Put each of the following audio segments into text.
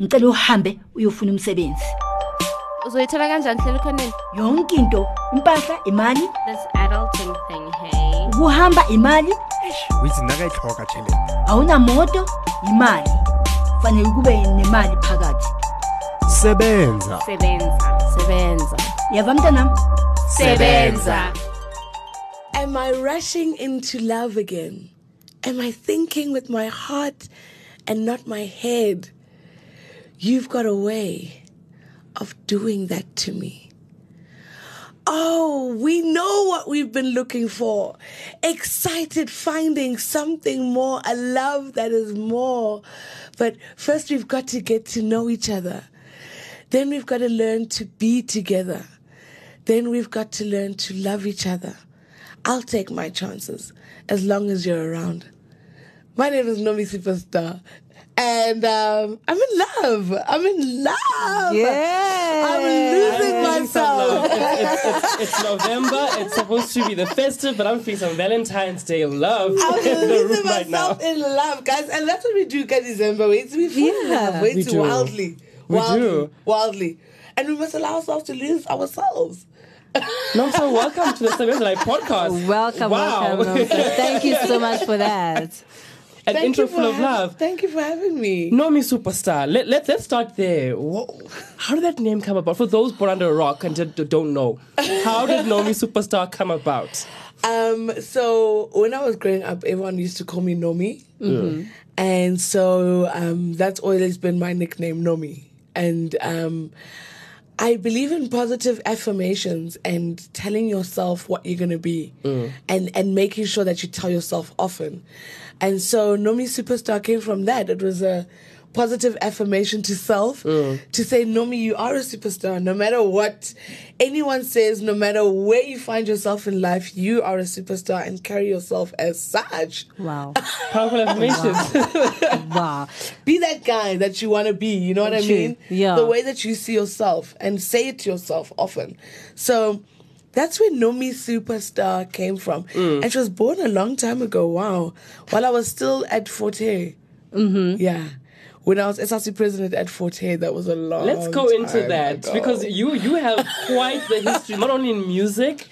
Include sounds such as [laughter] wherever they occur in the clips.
ngicela uhambe uyofuna umsebenzi. Uzoyithola kanjani hlela khoneni? Yonke into impahla imali. This adulting thing hey. Ukuhamba imali. Withi nakayitlhoga tšhelete awunamoto imali. Fanele kube nemali phakathi. Sebenza. Sebenza. Sebenza. Yava mntanam? Sebenza. Am I rushing into love again? Am I thinking with my heart and not my head? You've got a way of doing that to me. Oh, we know what we've been looking for. Excited finding something more, a love that is more. But first, we've got to get to know each other. Then we've got to learn to be together. Then we've got to learn to love each other. I'll take my chances as long as you're around. My name is Nomi Superstar. And um, I'm in love. I'm in love. Yeah. I'm losing myself. It's, it's, [laughs] it's November. It's supposed to be the festive, but I'm feeling some Valentine's Day love I'm in the losing room right now. myself in love, guys. And that's what we do, guys, December. We, we fall in Yeah. love way We too do. wildly. We wildly, do. Wildly. And we must allow ourselves to lose ourselves. No, so welcome to the SebenzaLive podcast. Welcome, Wow. welcome. [laughs] Thank you so much for that. An Thank intro full of love. Thank you for having me. Nomi Superstar. Let, let, let's start there. Wha- How did that name come about? For those born under a rock and don't know, how did Nomi Superstar come about? Um, so when I was growing up, everyone used to call me Nomi, and so um, that's always been my nickname, Nomi. And um, I believe in positive affirmations and telling yourself what you're gonna be, mm. and and making sure that you tell yourself often. And so Nomi Superstar came from that. It was a positive affirmation to self to say, Nomi, you are a superstar. No matter what anyone says, no matter where you find yourself in life, you are a superstar and carry yourself as such. Wow. [laughs] Powerful affirmations. [laughs] Wow. Be that guy that you want to be. You know what I mean? Yeah. The way that you see yourself and say it to yourself often. So that's where Nomi Superstar came from. And she was born a long time ago. Wow. While I was still at Fort Hare. Mm-hmm. Yeah. When I was SRC president at Fort Hare, that was a long Let's go into time that ago. because you you have [laughs] quite the history, not only in music,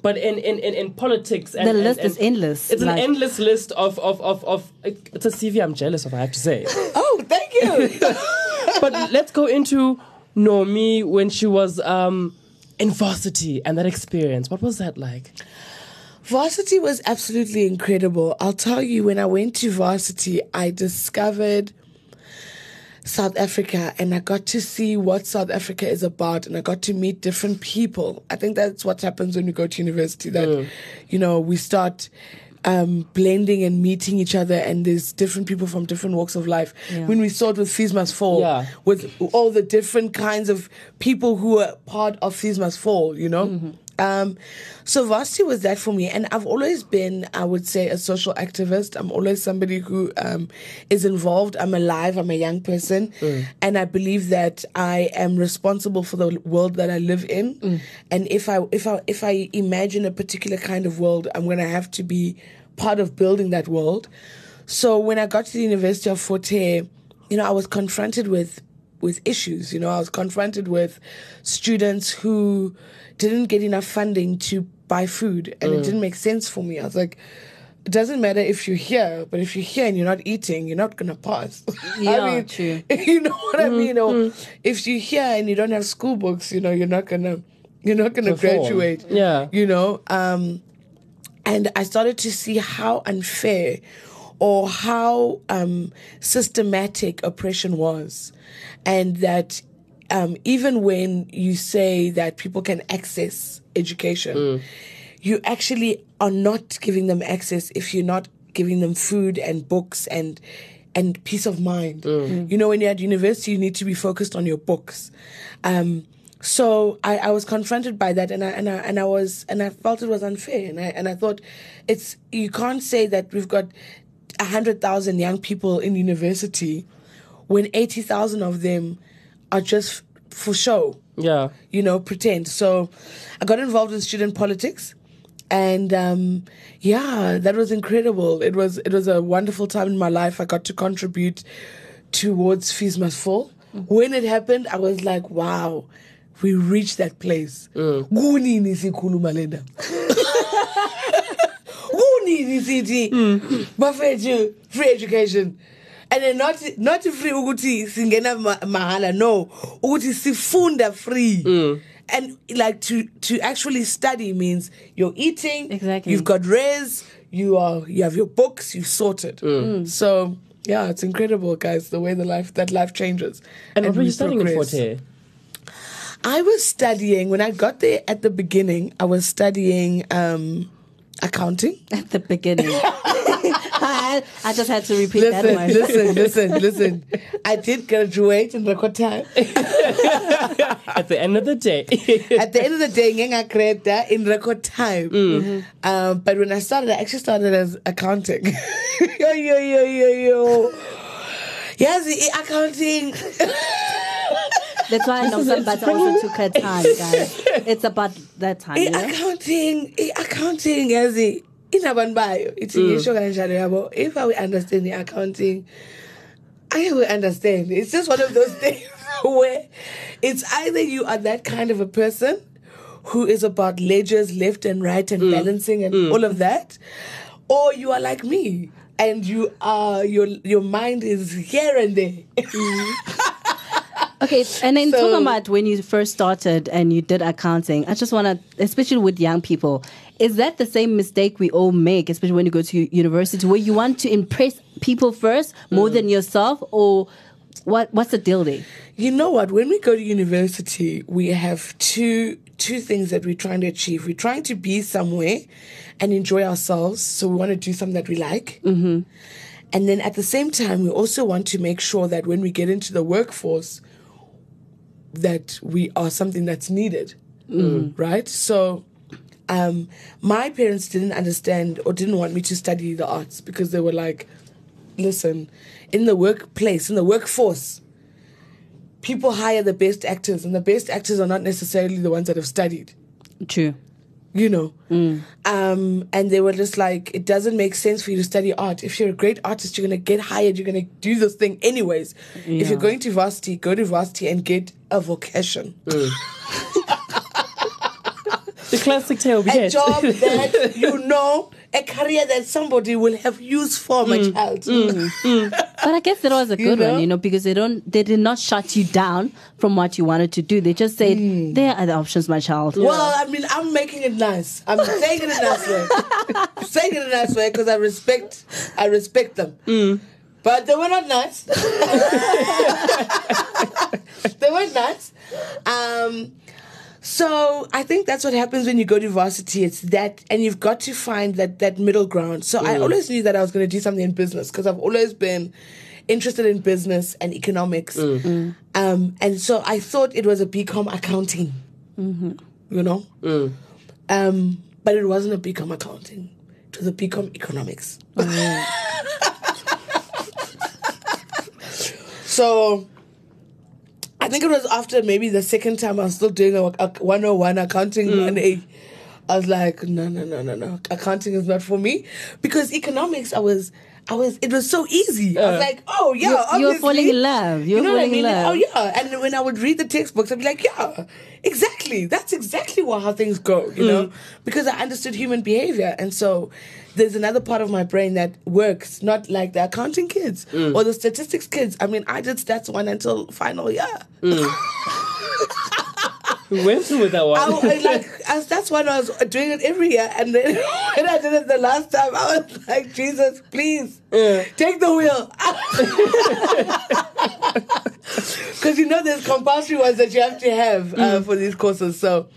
but in in, in, in politics. And, The and- list and is endless, It's like- an endless list of of, of of it's a CV I'm jealous of. I have to say. [laughs] Oh, thank you. [laughs] but let's go into Nomi when she was um, in varsity and that experience. What was that like? Varsity was absolutely incredible. I'll tell you, when I went to varsity, I discovered South Africa and I got to see what South Africa is about and I got to meet different people. I think that's what happens when we go to university that, you know, we start um, blending and meeting each other and there's different people from different walks of life. When we saw it with Fees Must Fall, Yeah. with all the different kinds of people who are part of Fees Must Fall, you know? Um, so varsity was that for me, and I've always been, I would say, a social activist. I'm always somebody who um, is involved. I'm alive. I'm a young person, and I believe that I am responsible for the world that I live in. And if I if I if I imagine a particular kind of world, I'm going to have to be part of building that world. So when I got to the University of Fort Hare, you know, I was confronted with with issues. You know, I was confronted with students who didn't get enough funding to buy food, and it mm. didn't make sense for me. I was like, it doesn't matter if you're here, but if you're here and you're not eating, you're not gonna pass. [laughs] Yeah, I mean, true. [laughs] You know what I mm-hmm. mean? Or mm. if you're here and you don't have school books, you know, you're not gonna you're not gonna Perform. graduate. Yeah. You know, um, and I started to see how unfair or how um, systematic oppression was, and that um, even when you say that people can access education, you actually are not giving them access if you're not giving them food and books and and peace of mind. You know, when you're at university, you need to be focused on your books. Um, so I, I was confronted by that, and I and I and I was and I felt it was unfair, and I and I thought it's you can't say that we've got a hundred thousand young people in university when eighty thousand of them are just for show Yeah. you know, pretend. So I got involved in student politics. And um, yeah, that was incredible. It was it was a wonderful time in my life. I got to contribute towards Fees Must Fall. when it happened, I was like, wow, we reached that place. Kunini sikhuluma le ndaba? Kunini bafethu free education. And then not not free ukuthi singena mahala no ukuthi sifunda free. Mm. And like to to actually study means you're eating, Exactly. you've got res, you are you have your books, you've sorted. Mm. Mm. So yeah, it's incredible, guys, the way the life that life changes. And what were you studying in. Fort Hare? I was studying when I got there at the beginning. I was studying um, accounting. At the beginning. [laughs] [laughs] I, I just had to repeat that Listen, one. listen, listen, listen. I did graduate in record time. [laughs] At the end of the day. At the end of the day, ngenga grade in record time. Um, but when I started, I actually started as accounting. yo, yo, yo, yo, yo. Yes, accounting. That's why I know some, somebody also took her time, [laughs] guys. It's about that time. I Yeah? accounting, i accounting yazi inabantu bayo ithi ngisho mm. kanjalo yabo if I understand the accounting I will understand it's just one of those [laughs] things where it's either you are that kind of a person who is about ledgers left and right and mm. balancing and mm. all of that or you are like me and you are your your mind is here and there [laughs] Okay, and then So- talking about when you first started and you did accounting, I just want to, especially with young people, is that the same mistake we all make, especially when you go to university, where you want to impress people first more than yourself, or what? What's the deal there? You know what? When we go to university, we have two two things that we're trying to achieve. We're trying to be somewhere and enjoy ourselves. So we want to do something that we like. Mm-hmm. And then at the same time, we also want to make sure that when we get into the workforce, that we are something that's needed. Right? So um, my parents didn't understand or didn't want me to study the arts because they were like, listen, in the workplace, in the workforce, people hire the best actors, and the best actors are not necessarily the ones that have studied. True. You know, um, and they were just like, it doesn't make sense for you to study art. If you're a great artist, you're gonna get hired. You're gonna do this thing anyways. If you're going to varsity, go to varsity and get a vocation, the classic tale a job [laughs] that you know, a career that somebody will have use for, my mm, child. Mm, mm. But I guess that was a good know? one, you know, because they don't, they did not shut you down from what you wanted to do. They just said there are the options, my child. Well, I mean, I'm making it nice. I'm [laughs] saying it in a nice way. I'm saying it in a nice way because I respect, I respect them. But they were not nice. [laughs] they weren't nice. Um, so I think that's what happens when you go to varsity. It's that, and you've got to find that that middle ground. So I mm. always knew that I was going to do something in business because I've always been interested in business and economics. Mm. Mm. Um, and so I thought it was a BCom accounting. Mm-hmm. You know, um, but it wasn't a BCom accounting. It was a BCom economics. Oh. [laughs] so I think it was after maybe the second time I was still doing a, a 101 accounting mm. 1A. I was like, no, no, no, no, no. Accounting is not for me. Because economics, I was, I was, it was so easy. I was like, oh, yeah, You- you're falling in love. You're you know what I falling in love. Oh, yeah. And when I would read the textbooks, I'd be like, yeah, exactly. That's exactly what, how things go, you know? Mm. Because I understood human behavior. And so there's another part of my brain that works, not like the accounting kids mm. or the statistics kids. I mean, I did stats one until final year. Mm. [laughs] [laughs] We went through with that one. I, I like as that's when I was doing it every year, and then [laughs] when I did it the last time, I was like, Jesus, please take the wheel, [laughs] because you know there's compulsory ones that you have to have uh, for these courses. So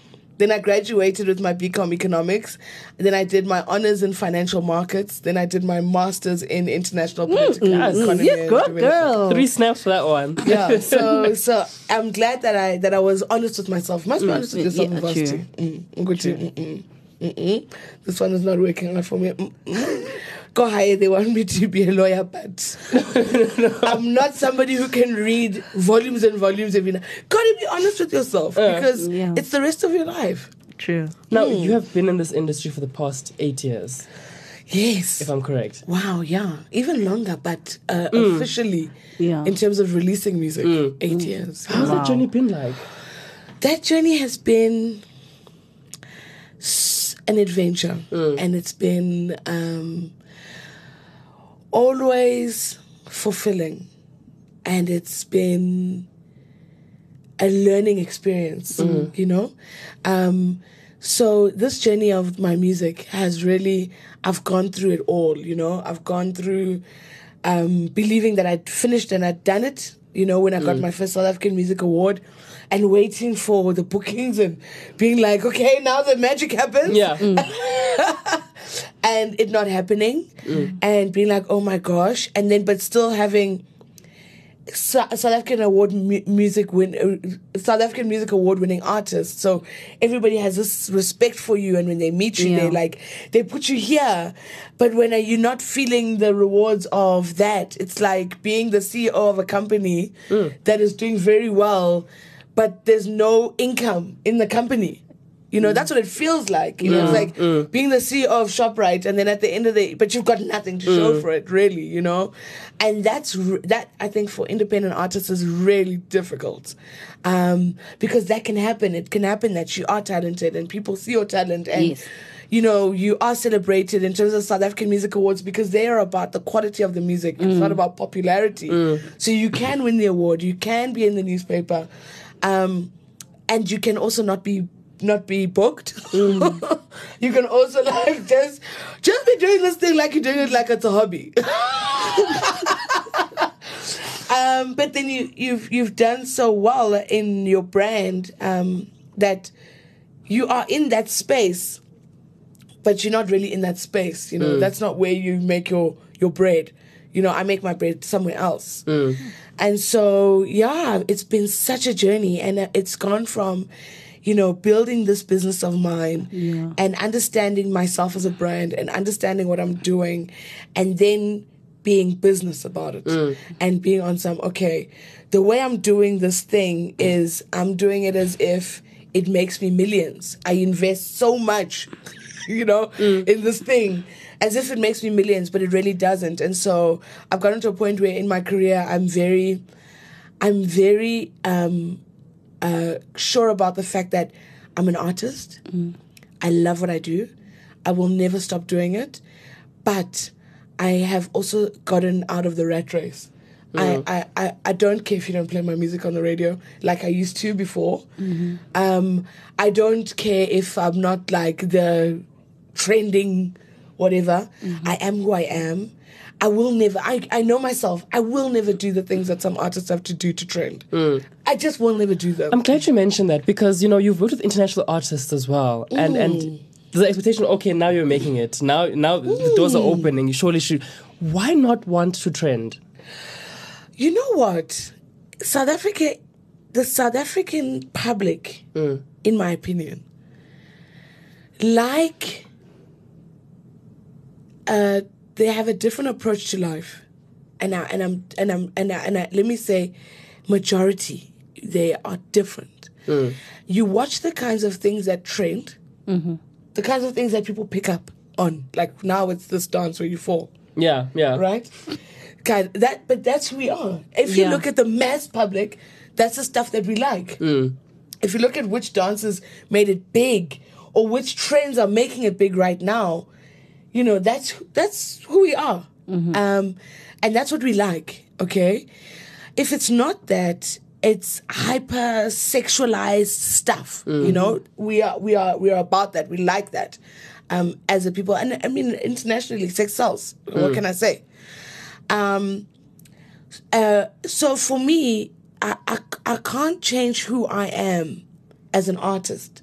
then I graduated with my BCom economics. Then I did my honors in financial markets. Then I did my masters in international political yes. economy. You and good girl. Three snaps for that one. Yeah, [laughs] so so I'm glad that I that I was honest with myself. Must be honest with yourself yeah, in varsity. Mm, mm, good too. Mm-mm. Mm-mm. This one is not working out for me. Mm, mm. Go higher. They want me to be a lawyer, but [laughs] I'm not somebody who can read volumes and volumes every night. Gotta be honest with yourself because Yeah. it's the rest of your life. True. Now, hmm. you have been in this industry for the past eight years. Yes. if I'm correct. Wow, yeah, even longer, but uh, hmm. officially, Yeah. in terms of releasing music, hmm. eight years. How's that journey been like? That journey has been an adventure, and it's been um, always fulfilling, and it's been a learning experience, you know. Um, so this journey of my music has really, I've gone through it all, you know. I've gone through um, believing that I'd finished and I'd done it, you know, when I got my first South African Music Award, and waiting for the bookings and being like, okay, now the magic happens Yeah. [laughs] and it not happening and being like oh my gosh. And then but still having South African award mu- music win uh, South African music award winning artists. So everybody has this respect for you. And when they meet you Yeah. they like they put you here. But when uh, you're not feeling the rewards of that? It's like being the CEO of a company that is doing very well but there's no income in the company you know, mm. that's what it feels like. You know, it's mm, like mm. being the CEO of ShopRite, and then at the end of the, but you've got nothing to show for it, really. You know, and that's that. I think for independent artists is really difficult, um, because that can happen. It can happen that you are talented, and people see your talent, and Yes. you know you are celebrated in terms of South African Music Awards because they are about the quality of the music. It's not about popularity. So you can win the award. You can be in the newspaper. Um, and you can also not be not be booked. [laughs] you can also [laughs] like just just be doing this thing like you're doing it like it's a hobby. [laughs] um, but then you you've you've done so well in your brand um, that you are in that space, but you're not really in that space. You know, that's not where you make your your bread. You know, I make my bread somewhere else. And so, yeah, it's been such a journey, and uh, it's gone from, you know, building this business of mine and understanding myself as a brand and understanding what I'm doing, and then being business about it and being on some, okay, the way I'm doing this thing is I'm doing it as if it makes me millions. I invest so much, [laughs] you know, in this thing as if it makes me millions, but it really doesn't. And so I've gotten to a point where in my career I'm very, I'm very um, uh, sure about the fact that I'm an artist. I love what I do. I will never stop doing it. But I have also gotten out of the rat race. I, I, I, I don't care if you don't play my music on the radio like I used to before. Um, I don't care if I'm not like the trending whatever. I am who I am. I will never, I, I know myself, I will never do the things that some artists have to do to trend. Mm. I just will never do them. I'm glad you mentioned that because you know you've worked with international artists as well, and and mm. the expectation. Okay, now you're making it. Now now the doors are mm. opening. You surely should. Why not want to trend? You know what? South Africa, the South African public, in my opinion, like uh, they have a different approach to life, and I, and I'm and I'm and I, and I, let me say, majority they are different. Mm. You watch the kinds of things that trend, mm-hmm. the kinds of things that people pick up on. Like now, it's this dance where you fall Yeah, yeah. right? God, that but that's who we are. If you Yeah. look at the mass public, that's the stuff that we like. Mm. If you look at which dances made it big, or which trends are making it big right now, you know that's that's who we are, um, and that's what we like. Okay, if it's not that, it's hyper sexualized stuff. You know, we are we are we are about that. We like that um, as a people, and I mean internationally, sex sells. What can I say? Um, uh, so for me, I, I, I can't change who I am as an artist.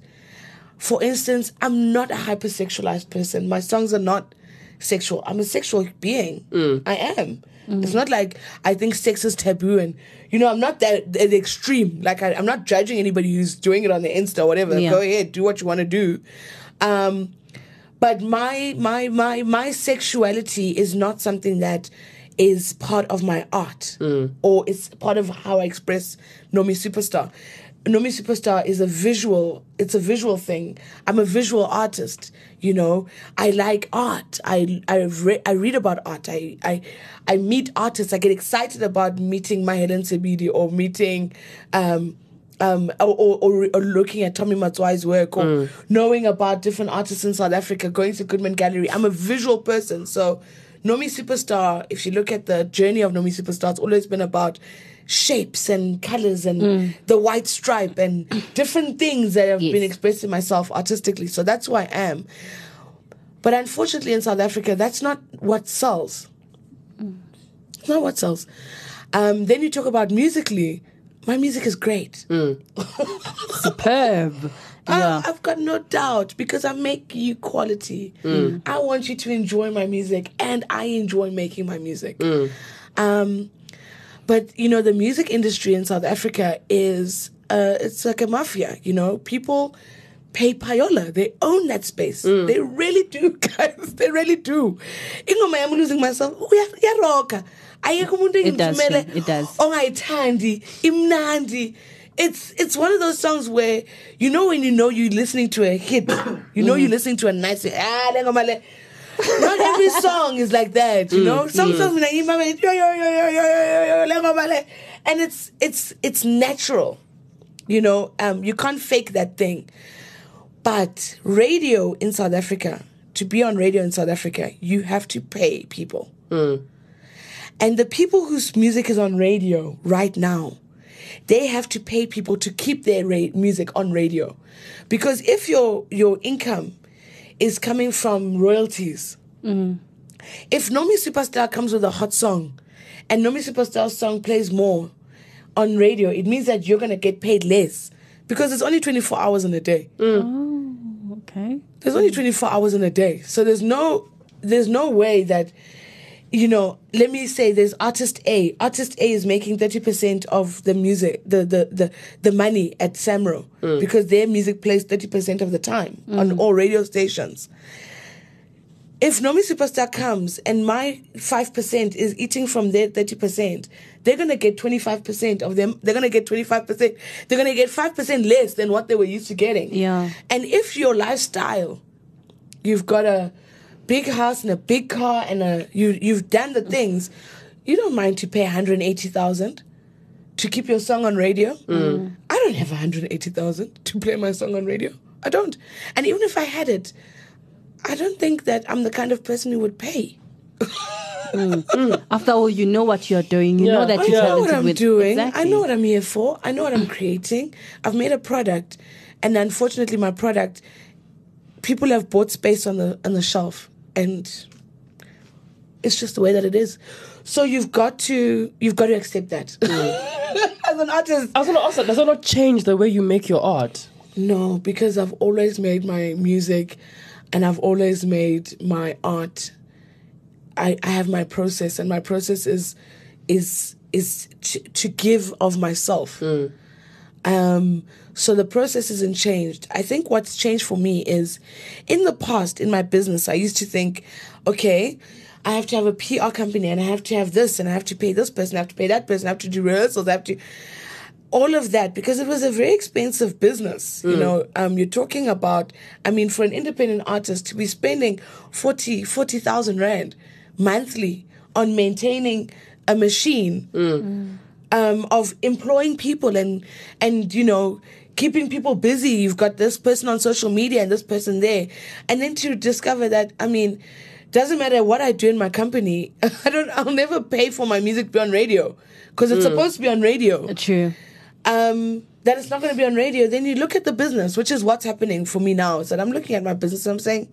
For instance, I'm not a hypersexualized person. My songs are not sexual. I'm a sexual being. I am. It's not like I think sex is taboo and you know I'm not that the extreme. Like I, I'm not judging anybody who's doing it on the Insta or whatever. Yeah. Go ahead, do what you want to do. Um, but my my my my sexuality is not something that is part of my art or it's part of how I express Nomi Superstar. Nomi Superstar is a visual, it's a visual thing. I'm a visual artist, you know. I like art. I I re- I read about art. I I I meet artists. I get excited about meeting my Helen Sebidi or meeting um um, or, or, or, looking at Tommy Matswai's work or knowing about different artists in South Africa, going to Goodman Gallery. I'm a visual person. So, Nomi Superstar, if you look at the journey of Nomi Superstar, it's always been about shapes and colors and mm. the white stripe and [coughs] different things that have Yes. been expressing myself artistically. So, that's who I am. But unfortunately, in South Africa, that's not what sells. It's not what sells. Um, then you talk about musically. My music is great. Mm. [laughs] Superb. Um, yeah. I, I've got no doubt because I make you quality. Mm. I want you to enjoy my music, and I enjoy making my music. Um, but you know, the music industry in South Africa is uh, it's like a mafia. You know, people pay payola. They own that space. They really do, [laughs] guys. They really do. Ingoma yami losing myself. uya- iyaroka. Ayekho umuntu It does, engimthumele Shem. It does. ongayithandi imnandi it's it's one of those songs where you know when you know you're listening to a hit you know you're listening to a nice ah le ngoma le. Not every song is like that you know some songs like yo yo yo yo yo yo yo yo le ngoma le. and it's it's it's natural you know um you can't fake that thing but radio in South Africa to be on radio in South Africa you have to pay people and the people whose music is on radio right now, they have to pay people to keep their ra- music on radio. Because if your your income is coming from royalties, mm-hmm. if Nomi Superstar comes with a hot song and Nomi Superstar's song plays more on radio, it means that you're going to get paid less because it's only 24 hours in a day. Mm. Oh, Okay. There's only 24 hours in a day. So there's no there's no way that you know, let me say there's artist A. Artist A is making 30% of the music, the the the, the money at Samro mm. because their music plays 30% of the time on mm. all radio stations. If Nomi Superstar comes and my 5% is eating from their 30%, they're going to get 25% of them. They're going to get 25%. They're going to get 5% less than what they were used to getting. Yeah. And if your lifestyle, you've got a big house and a big car and a you you've done the things, you don't mind to pay 180,000 to keep your song on radio. Mm. I don't have 180,000 to play my song on radio. I don't. And even if I had it, I don't think that I'm the kind of person who would pay. Mm, mm. After all, you know what you're doing. You know that I you're know what I'm with. doing. Exactly. I know what I'm here for. I know what I'm creating. I've made a product, and unfortunately, my product, people have bought space on the on the shelf, and it's just the way that it is. So you've got to you've got to accept that. Mm. [laughs] As an artist, I was gonna ask that. Does that not change the way you make your art? no, because I've always made my music, and I've always made my art. I, I have my process, and my process is is is to, to give of myself. Mm. Um, so the process isn't changed. I think what's changed for me is, in the past, in my business, I used to think, okay, I have to have a PR company, and I have to have this, and I have to pay this person, I have to pay that person, I have to do rehearsals, I have to all of that because it was a very expensive business. You know, um, you're talking about, I mean, for an independent artist to be spending 40 40,000 Rand monthly on maintaining a machine um, of employing people and, and, you know, keeping people busy. You've got this person on social media and this person there. And then to discover that, I mean, doesn't matter what I do in my company, [laughs] I don't, I'll never pay for my music to be on radio because it's supposed to be on radio True. um, that it's not going to be on radio, then you look at the business, which is what's happening for me now. Is that I'm looking at my business and I'm saying,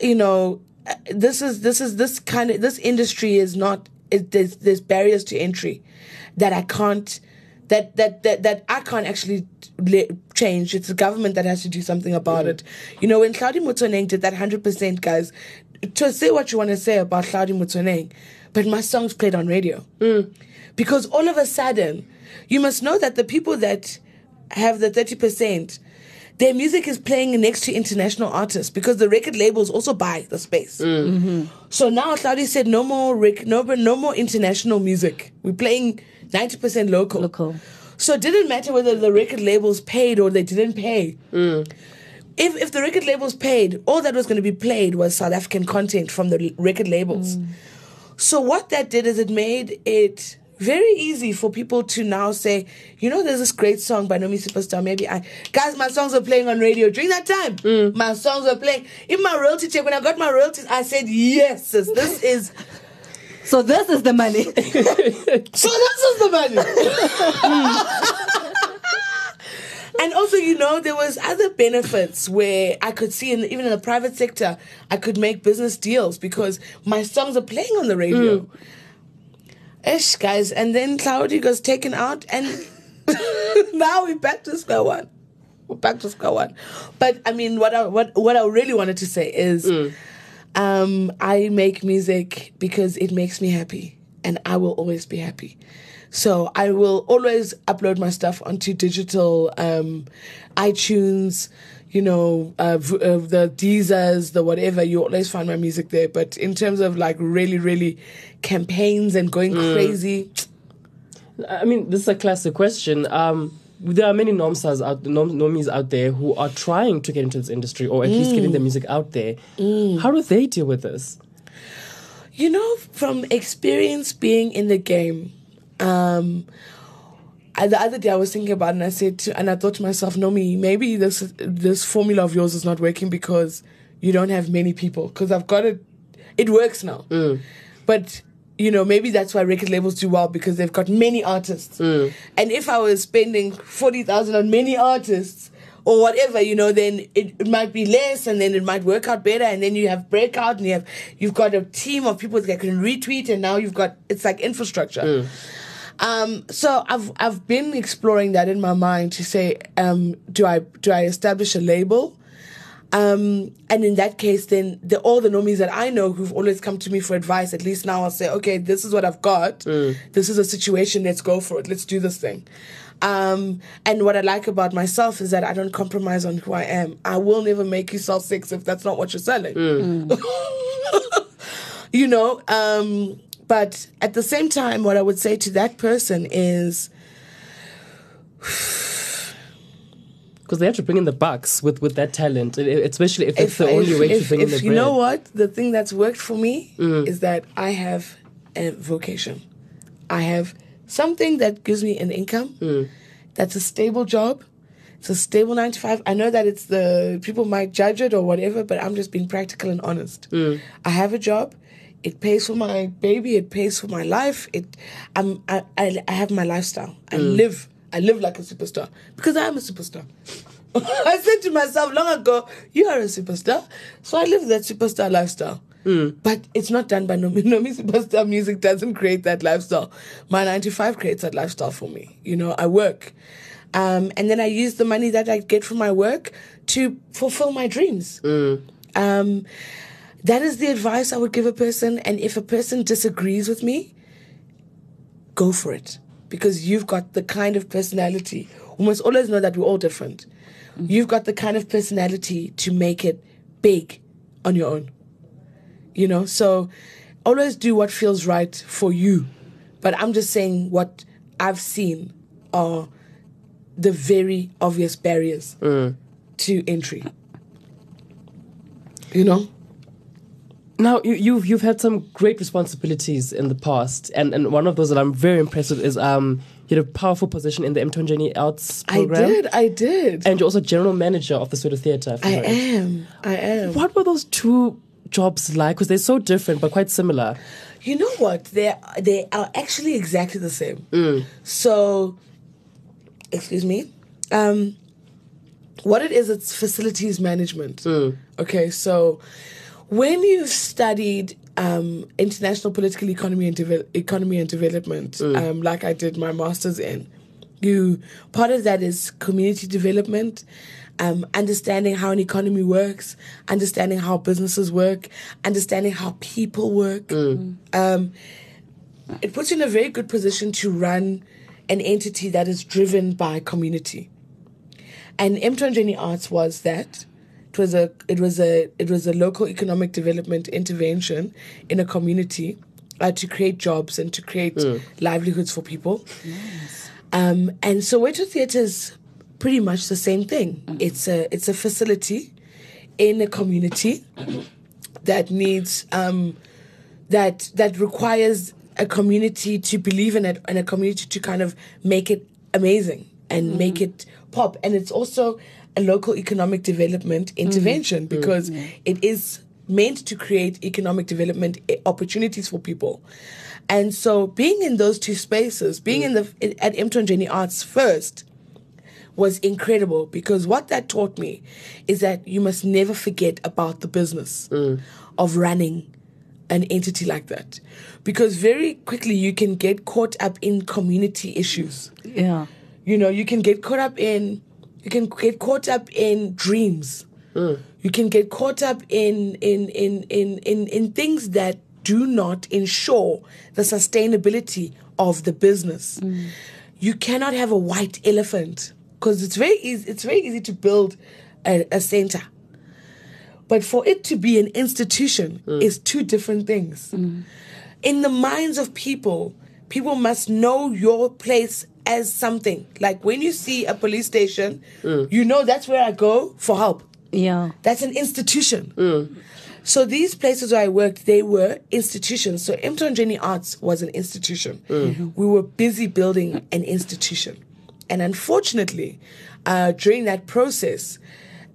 you know, uh, this is this is this kind of this industry is not. It, there's there's barriers to entry that I can't. That, that that that I can't actually le- change. It's the government that has to do something about mm-hmm. it. You know, when Hlaudi Motsoeneng did that hundred percent, guys, to say what you want to say about Hlaudi Motsoeneng, but my songs played on radio mm. because all of a sudden you must know that the people that have the 30% their music is playing next to international artists because the record labels also buy the space. Mm. Mm-hmm. So now Hlaudi said no more rec- no, more- no more international music. We're playing 90% local. Local. So it didn't matter whether the record labels paid or they didn't pay. Mm. If, if the record labels paid, all that was going to be played was South African content from the record labels. Mm. So what that did is it made it very easy for people to now say, you know, there's this great song by Nomi Superstar. Maybe I guys, my songs were playing on radio during that time. Mm. My songs were playing. In my royalty check, when I got my royalties, I said, yes, sis, this [laughs] is So this is the money. [laughs] so this is the money. [laughs] Mm. and also, you know, there was other benefits where I could see, in, even in the private sector, I could make business deals because my songs are playing on the radio. Mm. Ish, guys, and then Hlaudi was taken out, and [laughs] now we're back to square one. We're back to square one. But I mean, what I what what I really wanted to say is, um, I make music because it makes me happy, and I will always be happy. So I will always upload my stuff onto digital, um, iTunes, you know, uh, v- uh, the Deezers, the whatever. You always find my music there. But in terms of like really, really campaigns and going crazy, I mean, this is a classic question. Um, there are many normstars out, norm, normies out there who are trying to get into this industry or at least getting their music out there. How do they deal with this? You know, from experience being in the game, um, The other day I was thinking about it and I said, to, and I thought to myself, Nomi, maybe this this formula of yours is not working because you don't have many people. Because I've got it, it works now. Mm. But you know, maybe that's why record labels do well because they've got many artists. Mm. And if I was spending forty thousand on many artists or whatever, you know, then it, it might be less, and then it might work out better, and then you have breakout, and you have you've got a team of people that can retweet, and now you've got it's like infrastructure. Mm. Um, so I've I've been exploring that in my mind to say, um, do I do I establish a label? Um, and in that case, then the, all the normies that I know who've always come to me for advice, at least now I'll say, okay, this is what I've got. This is a situation. Let's go for it. Let's do this thing. Um, and what I like about myself is that I don't compromise on who I am. I will never make you sell six if that's not what you're selling. [laughs] you know, um, but at the same time, what I would say to that person is, Because they have to bring in the bucks with, with that talent, especially if it's the only way if- to bring in if the you bread. know what the thing that's worked for me mm. is that I have a vocation. I have something that gives me an income. Mm. That's a stable job. It's a stable nine to five. I know that it's the people might judge it or whatever, but I'm just being practical and honest. Mm. I have a job. It pays for my baby. It pays for my life. It, I'm, I, I, I have my lifestyle. I live, I live like a superstar because I am a superstar. [laughs] I said to myself long ago, "You are a superstar," so I live that superstar lifestyle. But it's not done by Nomi. [laughs] Nomi Superstar Music doesn't create that lifestyle. My 95 creates that lifestyle for me. You know, I work. Um, and then I use the money that I get from my work to fulfill my dreams. Um, that is the advice I would give a person. And if a person disagrees with me, go for it. Because you've got the kind of personality. We must always know that we're all different. Mm-hmm. You've got the kind of personality to make it big on your own. You know, so always do what feels right for you. But I'm just saying what I've seen are the very obvious barriers mm. to entry. You know? Now you, you've you've had some great responsibilities in the past, and, and one of those that I'm very impressed with is um you had a powerful position in the Emthonjeni Arts program. I did, I did. and you're also general manager of the Soweto Theatre. I right. am. I am. What were those two jobs like? Because they're so different but quite similar. You know what? They they are actually exactly the same. So, excuse me. Um, what it is, it's facilities management. Okay, so when you've studied um, international political economy and economy and development, um, like I did my masters in, you part of that is community development, um, understanding how an economy works, understanding how businesses work, understanding how people work. Um, it puts you in a very good position to run an entity that is driven by community. And Emthonjeni Arts was that. It was a it was a it was a local economic development intervention in a community uh, to create jobs and to create livelihoods for people. Um, and so Soweto Theatre is pretty much the same thing. It's a it's a facility in a community that needs um, that that requires a community to believe in it and a community to kind of make it amazing and make it pop. And it's also a local economic development mm-hmm. intervention mm-hmm. because it is meant to create economic development eh, opportunities for people. And so being in those two spaces, being in the mm. in- at Emthonjeni Arts first, was incredible because what that taught me is that you must never forget about the business mm. of running an entity like that because very quickly you can get caught up in community issues Yeah. You know you can get caught up in you can get caught up in dreams. Hmm. You can get caught up in in in in in, in things that do not ensure the sustainability of the business. Hmm. You cannot have a white elephant because it's very easy it's very easy to build a, a center. But for it to be an institution hmm. is two different things. In the minds of people, people must know your place as something. Like when you see a police station, you know that's where I go for help. Yeah. That's an institution. So these places where I worked, they were institutions. So Emthonjeni Arts was an institution. We were busy building an institution. And unfortunately, uh, during that process,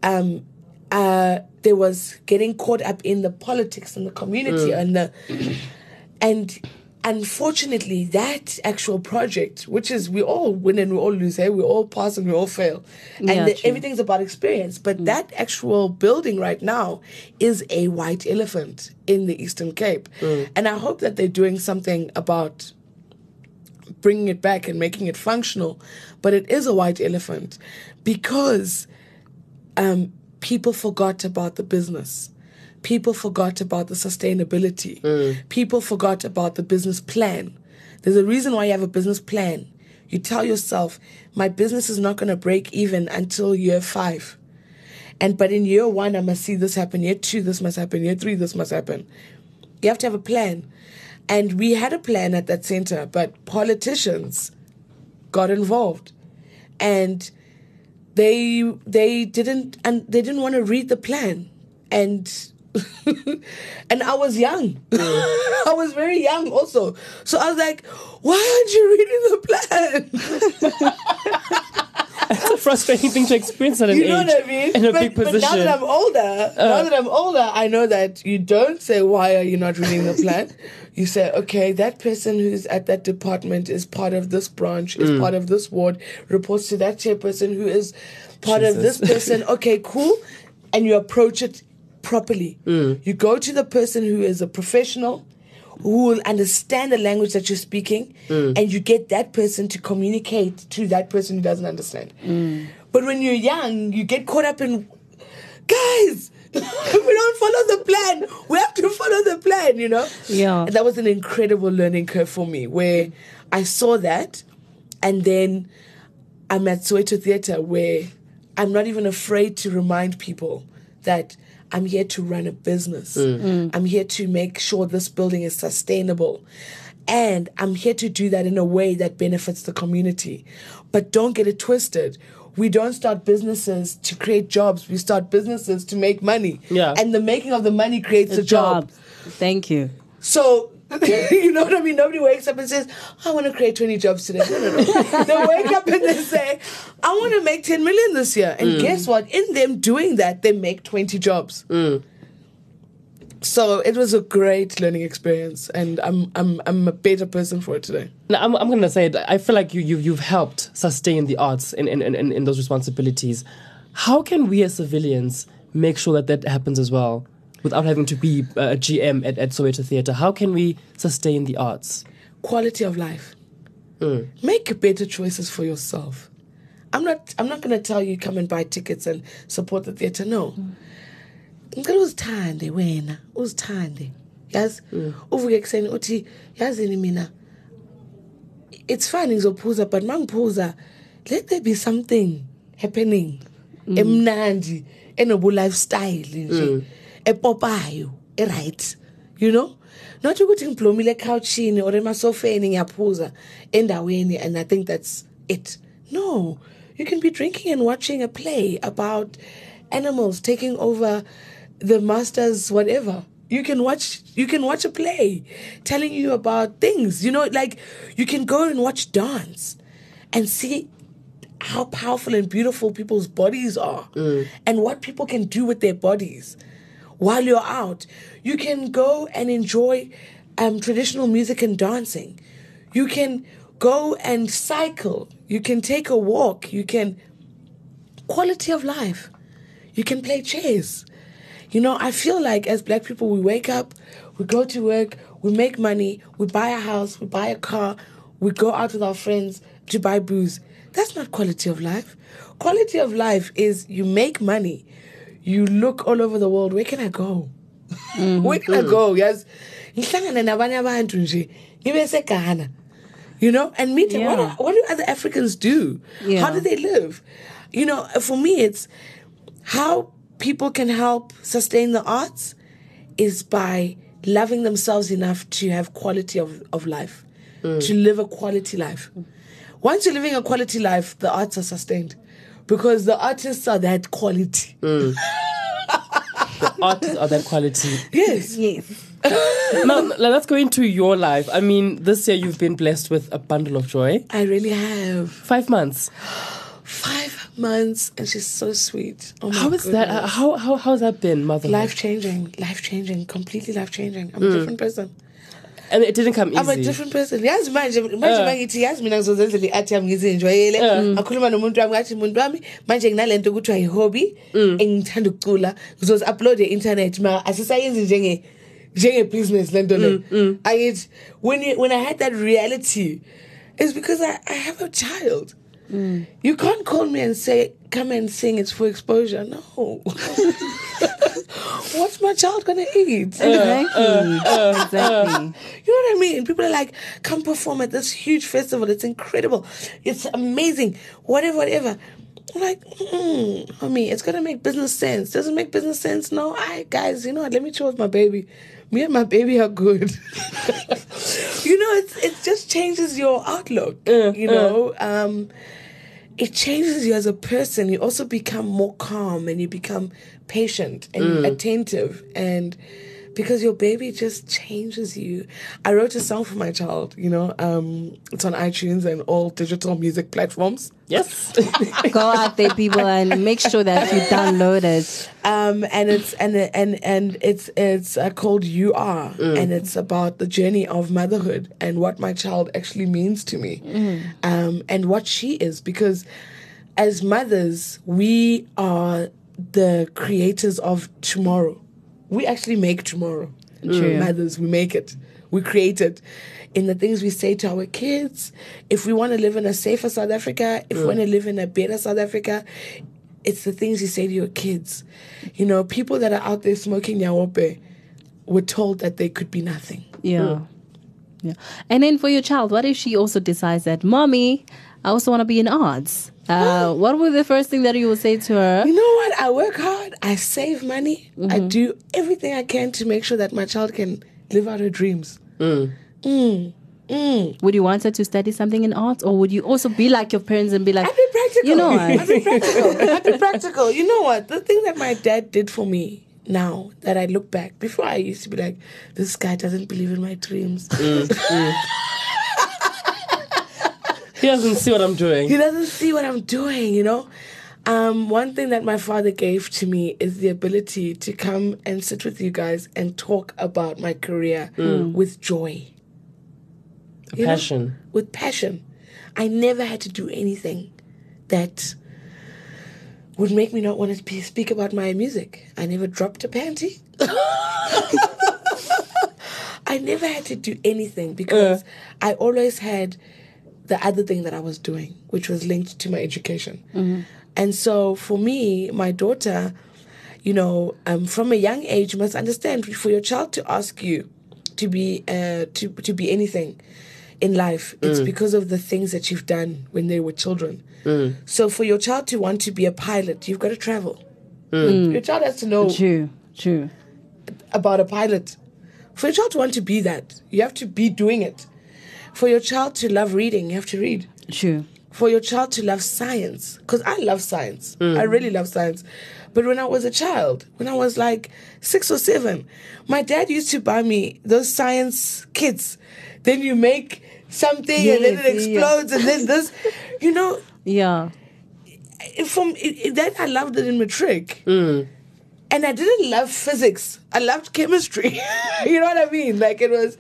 um, uh, there was getting caught up in the politics and the community and the and unfortunately that actual project which is we all win and we all lose hey? We all pass and we all fail. And Yeah, the, everything's about experience. But that actual building right now is a white elephant in the eastern cape. And i hope that they're doing something about bringing it back and making it functional. But it is a white elephant because um, people forgot about the business. People forgot about the sustainability. Mm. People forgot about the business plan. There's a reason why you have a business plan. You tell yourself, my business is not going to break even until year five. And but in year one, I must see this happen. Year two, this must happen. Year three, this must happen. You have to have a plan. And we had a plan at that center, but politicians got involved. And they they didn't and they didn't want to read the plan and [laughs] and I was young. [laughs] I was very young also. So I was like, why aren't you reading the plan? [laughs] It's a frustrating thing to experience at an You age know what I mean? in a but, big position. Uh. now that I'm older, now that I'm older, I know that you don't say why are you not reading the plan. you say, okay, that person who's at that department is part of this branch, Mm. is part of this ward, reports to that chairperson who is part of this person. Okay, cool, and you approach it properly. Mm. You go to the person who is a professional. Who will understand the language that you're speaking, Mm. and you get that person to communicate to that person who doesn't understand. But when you're young, you get caught up in, guys, [laughs] we don't follow the plan. We have to follow the plan, you know? Yeah. And that was an incredible learning curve for me where I saw that. And then I'm at Soweto Theatre where I'm not even afraid to remind people that I'm here to run a business. Mm. Mm. I'm here to make sure this building is sustainable. And I'm here to do that in a way that benefits the community. But don't get it twisted. We don't start businesses to create jobs. We start businesses to make money. Yeah. And the making of the money creates a job. Jobs. Thank you. So, [laughs] you know what I mean? Nobody wakes up and says, I want to create 20 jobs today. No, no, no. [laughs] they wake up and they say, I want to make 10 million this year. And mm. guess what? In them doing that, they make 20 jobs. Mm. So it was a great learning experience, and I'm I'm I'm a better person for it today. Now, I'm, I'm gonna say it. I feel like you, you you've helped sustain the arts in, in, in, in those responsibilities. How can we as civilians make sure that that happens as well, without having to be uh, a GM at, at Soweto Theatre? How can we sustain the arts? Quality of life. Mm. Make better choices for yourself. I'm not I'm not gonna tell you come and buy tickets and support the theatre. No. Mm. ngicela uzithande wena uzithande yazi mm. uvuke ekuseni uthi yazini mina it's fine ngizophuza but mangiphuza let there be something happening emnandi enobu lifestyle nje epopayo right you know? Not ukuthi ngiblomile ecouchini or emasofeni ngiyaphuza endaweni and i think that's it. No you can be drinking and watching a play about animals taking over the masters whatever. You can watch you can watch a play telling you about things you know like you can go and watch dance and see how powerful and beautiful people's bodies are mm. and what people can do with their bodies while you're out. You can go and enjoy um, traditional music and dancing. You can go and cycle. You can take a walk. You can quality of life. You can play chess. You know, I feel like as black people, we wake up, we go to work, we make money, we buy a house, we buy a car, we go out with our friends to buy booze. That's not quality of life. Quality of life is you make money, you look all over the world. Where can I go? Mm-hmm. Where can I go? Yes. Ngihlangane nabanye abantu nje, ngibe seGhana. You know, and meet what, Yeah. do, what do other Africans do? Yeah. How do they live? You know, for me, it's how people can help sustain the arts is by loving themselves enough to have quality of, of life, mm. to live a quality life. Once you're living a quality life, the arts are sustained because the artists are that quality. The [laughs] Artists are that quality. Yes. Yes. now, now let's go into your life. I mean, this year you've been blessed with a bundle of joy. I really have. Five months. Five months, and she's so sweet. Oh my How is that? goodness. Uh, How how how's that been, mother? Life changing, life changing, completely life changing. I'm a different person. And it didn't come easy. I'm a different person. Yazi manje manje Uh. mangithi yazi mina ngizozenzela i-art yami ngizinjwayele. Uh. Ngakhuluma nomuntu wami ngathi muntu wami manje nginalento kuthiwa i-hobby Mm. engithanda ukucula. Ngizozi-upload e-internet ma asisayenzi njenge njenge business lento le. Mm, Angithi when you, when I had that reality it's because I, I have a child. Mm. You can't call me and say, come and sing, it's for exposure. No. [laughs] What's my child gonna eat? Exactly. exactly. You know what I mean? People are like, come perform at this huge festival. It's incredible. It's amazing. Whatever, whatever. I'm like, mm, homie, it's gonna make business sense. Doesn't make business sense? No, I guys, you know what? Let me chill with my baby. Me and my baby are good. [laughs] you know, it's it just changes your outlook. you know, um, it changes you as a person. You also become more calm and you become patient and mm. attentive and because your baby just changes you. I wrote a song for my child, you know, um, it's on iTunes and all digital music platforms. yes. Go out there, people, and make sure that you download it. um, and it's and and and it's it's uh, called "You Are," and it's about the journey of motherhood and what my child actually means to me, um, and what she is. Because as mothers, we are the creators of tomorrow. We actually make tomorrow. True. Mothers, we make it. We create it in the things we say to our kids. If we want to live in a safer South Africa, if we want to live in a better South Africa, it's the things you say to your kids. You know, people that are out there smoking nyaope were told that they could be nothing. Yeah. Yeah. And then for your child, what if she also decides that, mommy, I also want to be in arts? Uh, [gasps] what would be the first thing that you would say to her? You know what? I work hard. I save money. I mm-hmm. do everything I can to make sure that my child can live out her dreams. Mm. Mm. Mm. Would you want her to study something in arts, or would you also be like your parents and be like, I'd be practical. You know what? I'd be practical. [laughs] I'd be practical. You know what? The thing that my dad did for me now that I look back, before I used to be like, this guy doesn't believe in my dreams. [laughs] he doesn't see what I'm doing. he doesn't see what I'm doing, you know? Um, one thing that my father gave to me is the ability to come and sit with you guys and talk about my career with joy. you know? Passion. with passion. I never had to do anything that would make me not want to speak about my music. I never dropped a panty. [laughs] [laughs] I never had to do anything because I always had the other thing that I was doing, which was linked to my education. Mm-hmm. And so for me, my daughter, you know, um, from a young age, you must understand for your child to ask you to be uh, to to be anything, in life, it's mm. because of the things that you've done when they were children. Mm. So for your child to want to be a pilot, you've got to travel. Mm. Your child has to know True, true. about a pilot. For your child to want to be that, you have to be doing it. For your child to love reading, you have to read. True. For your child to love science, because I love science. Mm. I really love science. But when I was a child, when I was like six or seven, my dad used to buy me those science kits. Then you make something and then it explodes and then this, [laughs] you know, Yeah. from that I loved it in matric. Mm. And I didn't love physics. I loved chemistry. [laughs] you know what I mean? Like it was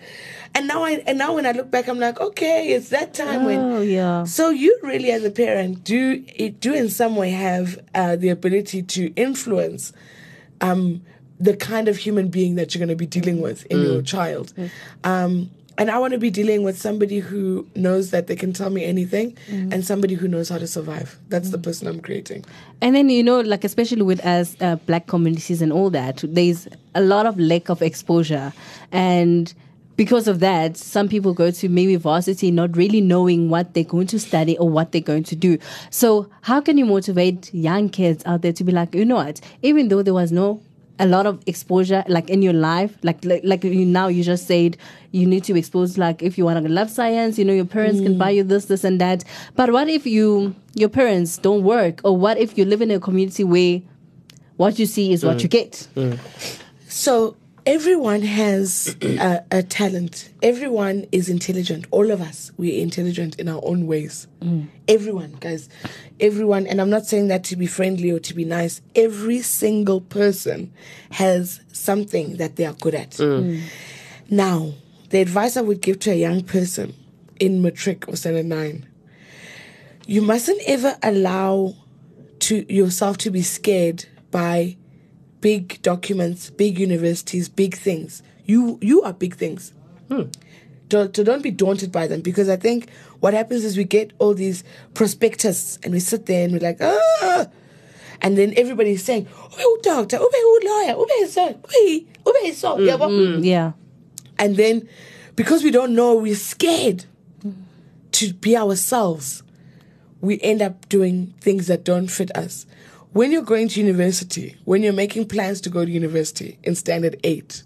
and now I and now when I look back I'm like, okay, it's that time when Oh, yeah. So you really as a parent do it do in some way have uh, the ability to influence um the kind of human being that you're going to be dealing with in your child. Um and I want to be dealing with somebody who knows that they can tell me anything and somebody who knows how to survive. That's the person I'm creating. And then you know, like especially with us uh, black communities and all that, there's a lot of lack of exposure, and because of that, some people go to maybe varsity not really knowing what they're going to study or what they're going to do. So how can you motivate young kids out there to be like, you know what, even though there was no a lot of exposure like in your life like like, like you now you just said you need to expose like if you want to love science you know your parents can buy mm. you this this and that. But what if you your parents don't work? Or what if you live in a community where what you see is what mm. you get? Mm. So everyone has a, a talent. Everyone is intelligent. All of us, we're intelligent in our own ways. Mm. Everyone, guys. Everyone, and I'm not saying that to be friendly or to be nice. Every single person has something that they are good at. Mm. Mm. Now, the advice I would give to a young person in matric or standard nine, you mustn't ever allow to yourself to be scared by big documents, big universities, big things. You you are big things. Don't, so don't be daunted by them because I think what happens is we get all these prospectus and we sit there and we're like, ah, and then everybody's saying, "Ube doctor, ube lawyer, ube so, ube ube so." Yeah, but- yeah and then because we don't know, we're scared to be ourselves. We end up doing things that don't fit us. When you're going to university, when you're making plans to go to university in standard eight,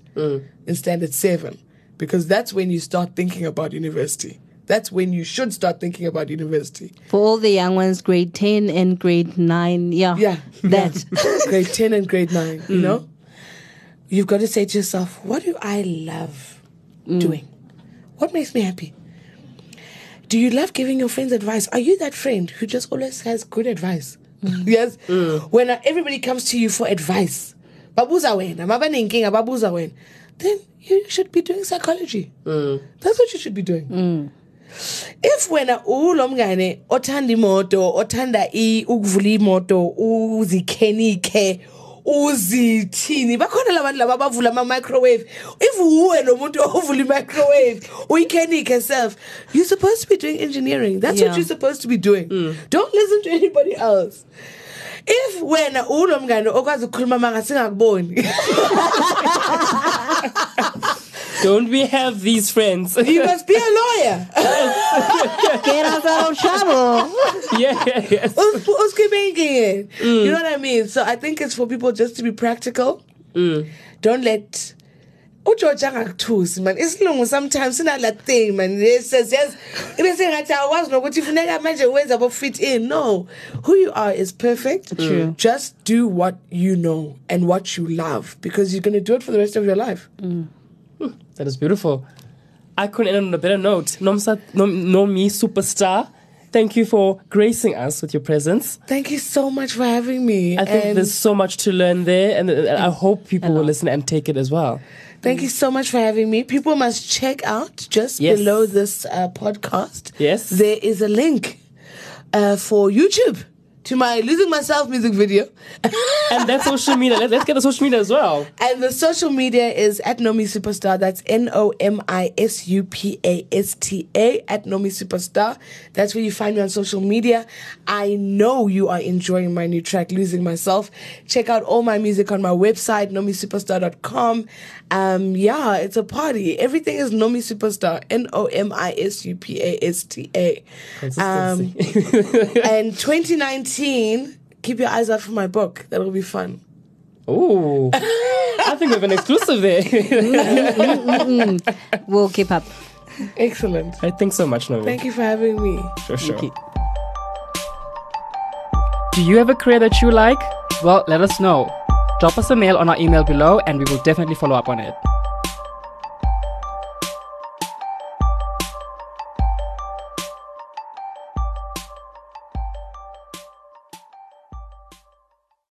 in standard seven, because that's when you start thinking about university. That's when you should start thinking about university. for all the young ones grade 10 and grade 9 yeah Yeah. [laughs] that [laughs] grade 10 and grade 9, you mm. know? You've got to say to yourself, what do I love mm. doing? What makes me happy? Do you love giving your friends advice? Are you that friend who just always has good advice? Mm. yes? Mm. When uh, everybody comes to you for advice, babuza wena, mabanenkinga babuza wena, then you should be doing psychology. Mm. That's what you should be doing. if wena ulo mngane othanda imoto othanda i- ukuvula imoto uzikhenike uzithini? Bakhona labantu laba abavula ama-microwave. If uwe lo muntu ovula i-microwave uyikhenike herself you're supposed to be doing engineering. That's Yeah. what you're supposed to be doing. Mm. Don't listen to anybody else. If wena ulo mngane okwazi ukukhuluma manga singakuboni [laughs] Don't we have these friends? [laughs] you must be a lawyer. [laughs] Get us out of trouble. Yeah, yeah, yes. Us- uskibengile. Mm. You know what I mean? So I think it's for people just to be practical. Mm. Don't let oh, ugeorge angakuthusi man. Isilungu sometimes sinala thing man. It says yes. Ibe sengathi awazi nokuthi funeka manje wenza bo fit in no. Who you are is perfect. True. Mm. just do what you know and what you love because you're going to do it for the rest of your life That is beautiful. I couldn't end on a better note. Nomsa, nom, Nomisupasta. Thank you for gracing us with your presence. thank you so much for having me I think and there's so much to learn there, and uh, I hope people will listen and take it as well. Thank you so much for having me. People must check out just Yes. below this uh, podcast. Yes. There is a link uh, for YouTube to my Losing Myself music video. [laughs] And that social media. Let, let's get the social media as well. And the social media is at Nomisupasta. That's N O M I S U P A S T A at Nomisupasta. That's where you find me on social media. I know you are enjoying my new track, Losing Myself. Check out all my music on my website, nomisupasta.com. Um, yeah, it's a party. Everything is Nomisupasta. N O M I S U P A S T A. Um, Consistency. and 2019, keep your eyes out for my book. That'll be fun. Ooh. I think we have an exclusive there. We'll keep up. Excellent. I think so much, Nomi. Thank you for having me. Sure, sure. you. Do you have a career that you like? Well, let us know. Drop us a mail on our email below and we will definitely follow up on it.